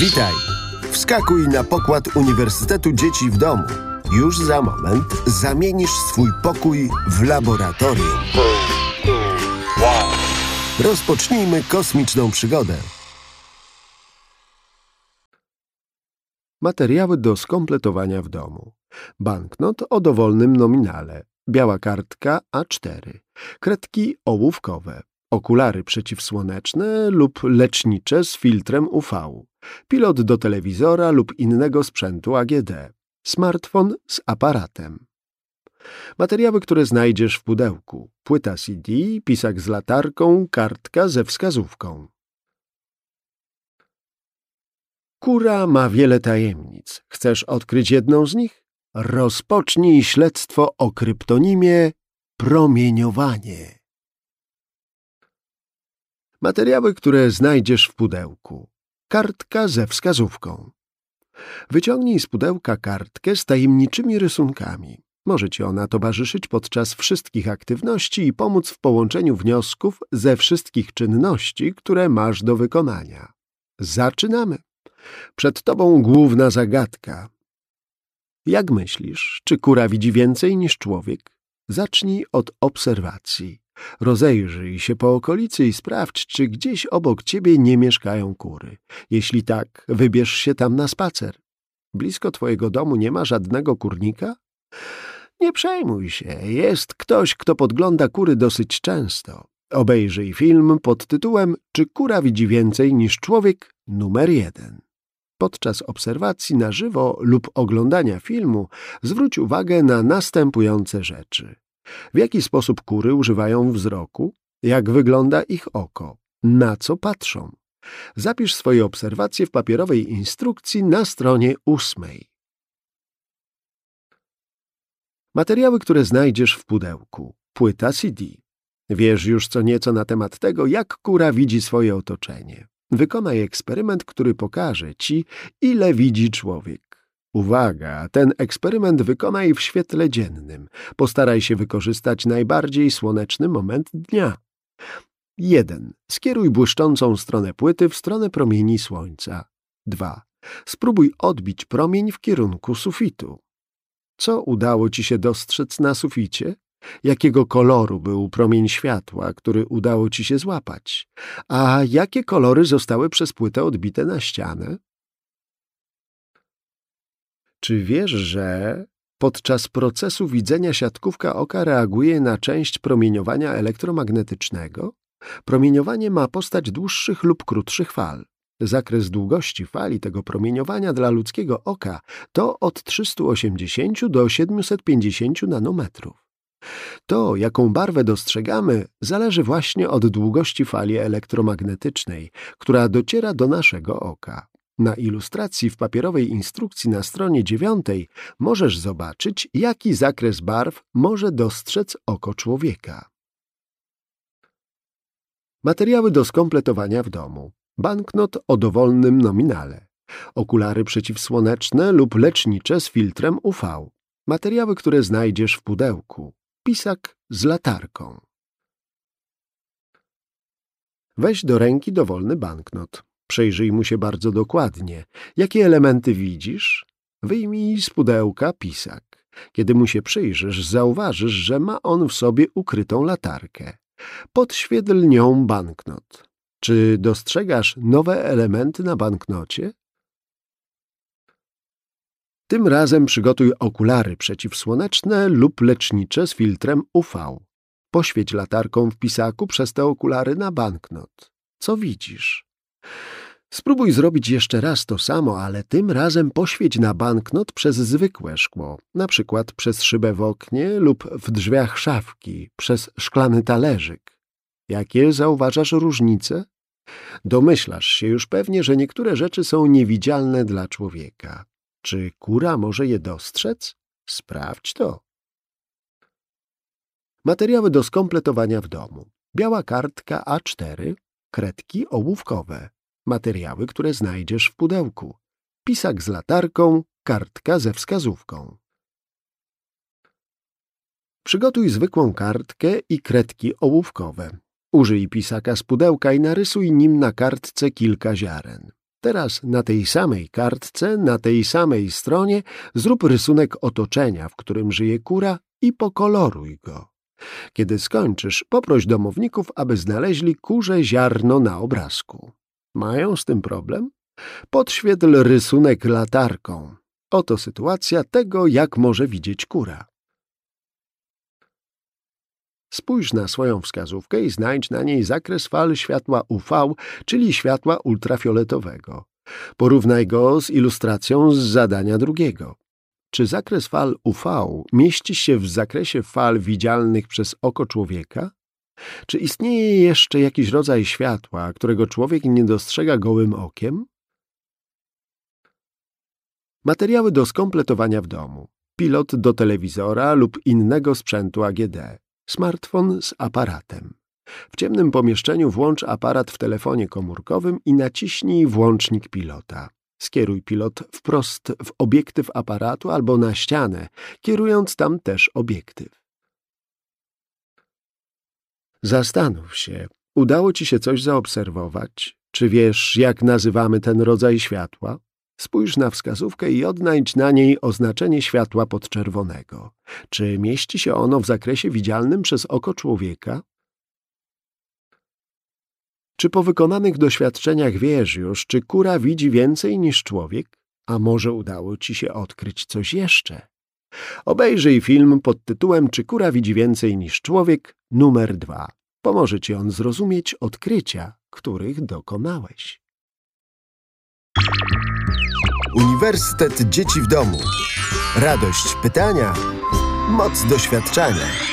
Witaj! Wskakuj na pokład Uniwersytetu Dzieci w Domu. Już za moment zamienisz swój pokój w laboratorium. Rozpocznijmy kosmiczną przygodę. Materiały do skompletowania w domu. Banknot o dowolnym nominale. Biała kartka A4. Kredki ołówkowe. Okulary przeciwsłoneczne lub lecznicze z filtrem UV. Pilot do telewizora lub innego sprzętu AGD. Smartfon z aparatem. Materiały, które znajdziesz w pudełku. Płyta CD, pisak z latarką, kartka ze wskazówką. Kura ma wiele tajemnic. Chcesz odkryć jedną z nich? Rozpocznij śledztwo o kryptonimie promieniowanie. Materiały, które znajdziesz w pudełku. Kartka ze wskazówką. Wyciągnij z pudełka kartkę z tajemniczymi rysunkami. Może ci ona towarzyszyć podczas wszystkich aktywności i pomóc w połączeniu wniosków ze wszystkich czynności, które masz do wykonania. Zaczynamy. Przed tobą główna zagadka. Jak myślisz, czy kura widzi więcej niż człowiek? Zacznij od obserwacji. Rozejrzyj się po okolicy i sprawdź, czy gdzieś obok ciebie nie mieszkają kury. Jeśli tak, wybierz się tam na spacer. Blisko twojego domu nie ma żadnego kurnika? Nie przejmuj się, jest ktoś, kto podgląda kury dosyć często. Obejrzyj film pod tytułem Czy kura widzi więcej niż człowiek? numer jeden. Podczas obserwacji na żywo lub oglądania filmu zwróć uwagę na następujące rzeczy. W jaki sposób kury używają wzroku? Jak wygląda ich oko? Na co patrzą? Zapisz swoje obserwacje w papierowej instrukcji na stronie ósmej. Materiały, które znajdziesz w pudełku. Płyta CD. Wiesz już co nieco na temat tego, jak kura widzi swoje otoczenie. Wykonaj eksperyment, który pokaże ci, ile widzi człowiek. Uwaga, ten eksperyment wykonaj w świetle dziennym. Postaraj się wykorzystać najbardziej słoneczny moment dnia. 1. Skieruj błyszczącą stronę płyty w stronę promieni słońca. 2. Spróbuj odbić promień w kierunku sufitu. Co udało ci się dostrzec na suficie? Jakiego koloru był promień światła, który udało ci się złapać? A jakie kolory zostały przez płytę odbite na ścianę? Czy wiesz, że podczas procesu widzenia siatkówka oka reaguje na część promieniowania elektromagnetycznego? Promieniowanie ma postać dłuższych lub krótszych fal. Zakres długości fali tego promieniowania dla ludzkiego oka to od 380 do 750 nanometrów. To, jaką barwę dostrzegamy, zależy właśnie od długości fali elektromagnetycznej, która dociera do naszego oka. Na ilustracji w papierowej instrukcji na stronie dziewiątej możesz zobaczyć, jaki zakres barw może dostrzec oko człowieka. Materiały do skompletowania w domu. Banknot o dowolnym nominale. Okulary przeciwsłoneczne lub lecznicze z filtrem UV. Materiały, które znajdziesz w pudełku. Pisak z latarką. Weź do ręki dowolny banknot. Przejrzyj mu się bardzo dokładnie. Jakie elementy widzisz? Wyjmij z pudełka pisak. Kiedy mu się przyjrzysz, zauważysz, że ma on w sobie ukrytą latarkę. Podświetl nią banknot. Czy dostrzegasz nowe elementy na banknocie? Tym razem przygotuj okulary przeciwsłoneczne lub lecznicze z filtrem UV. Poświeć latarką w pisaku przez te okulary na banknot. Co widzisz? Spróbuj zrobić jeszcze raz to samo, ale tym razem poświeć na banknot przez zwykłe szkło, na przykład przez szybę w oknie lub w drzwiach szafki, przez szklany talerzyk. Jakie zauważasz różnice? Domyślasz się już pewnie, że niektóre rzeczy są niewidzialne dla człowieka. Czy kura może je dostrzec? Sprawdź to. Materiały do skompletowania w domu. Biała kartka A4, kredki ołówkowe, materiały, które znajdziesz w pudełku, pisak z latarką, kartka ze wskazówką. Przygotuj zwykłą kartkę i kredki ołówkowe. Użyj pisaka z pudełka i narysuj nim na kartce kilka ziaren. Teraz na tej samej kartce, na tej samej stronie zrób rysunek otoczenia, w którym żyje kura i pokoloruj go. Kiedy skończysz, poproś domowników, aby znaleźli kurze ziarno na obrazku. Mają z tym problem? Podświetl rysunek latarką. Oto sytuacja tego, jak może widzieć kura. Spójrz na swoją wskazówkę i znajdź na niej zakres fal światła UV, czyli światła ultrafioletowego. Porównaj go z ilustracją z zadania drugiego. Czy zakres fal UV mieści się w zakresie fal widzialnych przez oko człowieka? Czy istnieje jeszcze jakiś rodzaj światła, którego człowiek nie dostrzega gołym okiem? Materiały do skompletowania w domu. Pilot do telewizora lub innego sprzętu AGD. Smartfon z aparatem. W ciemnym pomieszczeniu włącz aparat w telefonie komórkowym i naciśnij włącznik pilota. Skieruj pilot wprost w obiektyw aparatu albo na ścianę, kierując tam też obiektyw. Zastanów się, udało ci się coś zaobserwować? Czy wiesz, jak nazywamy ten rodzaj światła? Spójrz na wskazówkę i odnajdź na niej oznaczenie światła podczerwonego. Czy mieści się ono w zakresie widzialnym przez oko człowieka? Czy po wykonanych doświadczeniach wiesz już, czy kura widzi więcej niż człowiek? A może udało ci się odkryć coś jeszcze? Obejrzyj film pod tytułem Czy kura widzi więcej niż człowiek? numer dwa. Pomoże ci on zrozumieć odkrycia, których dokonałeś. Uniwersytet Dzieci w Domu. Radość pytania, moc doświadczania.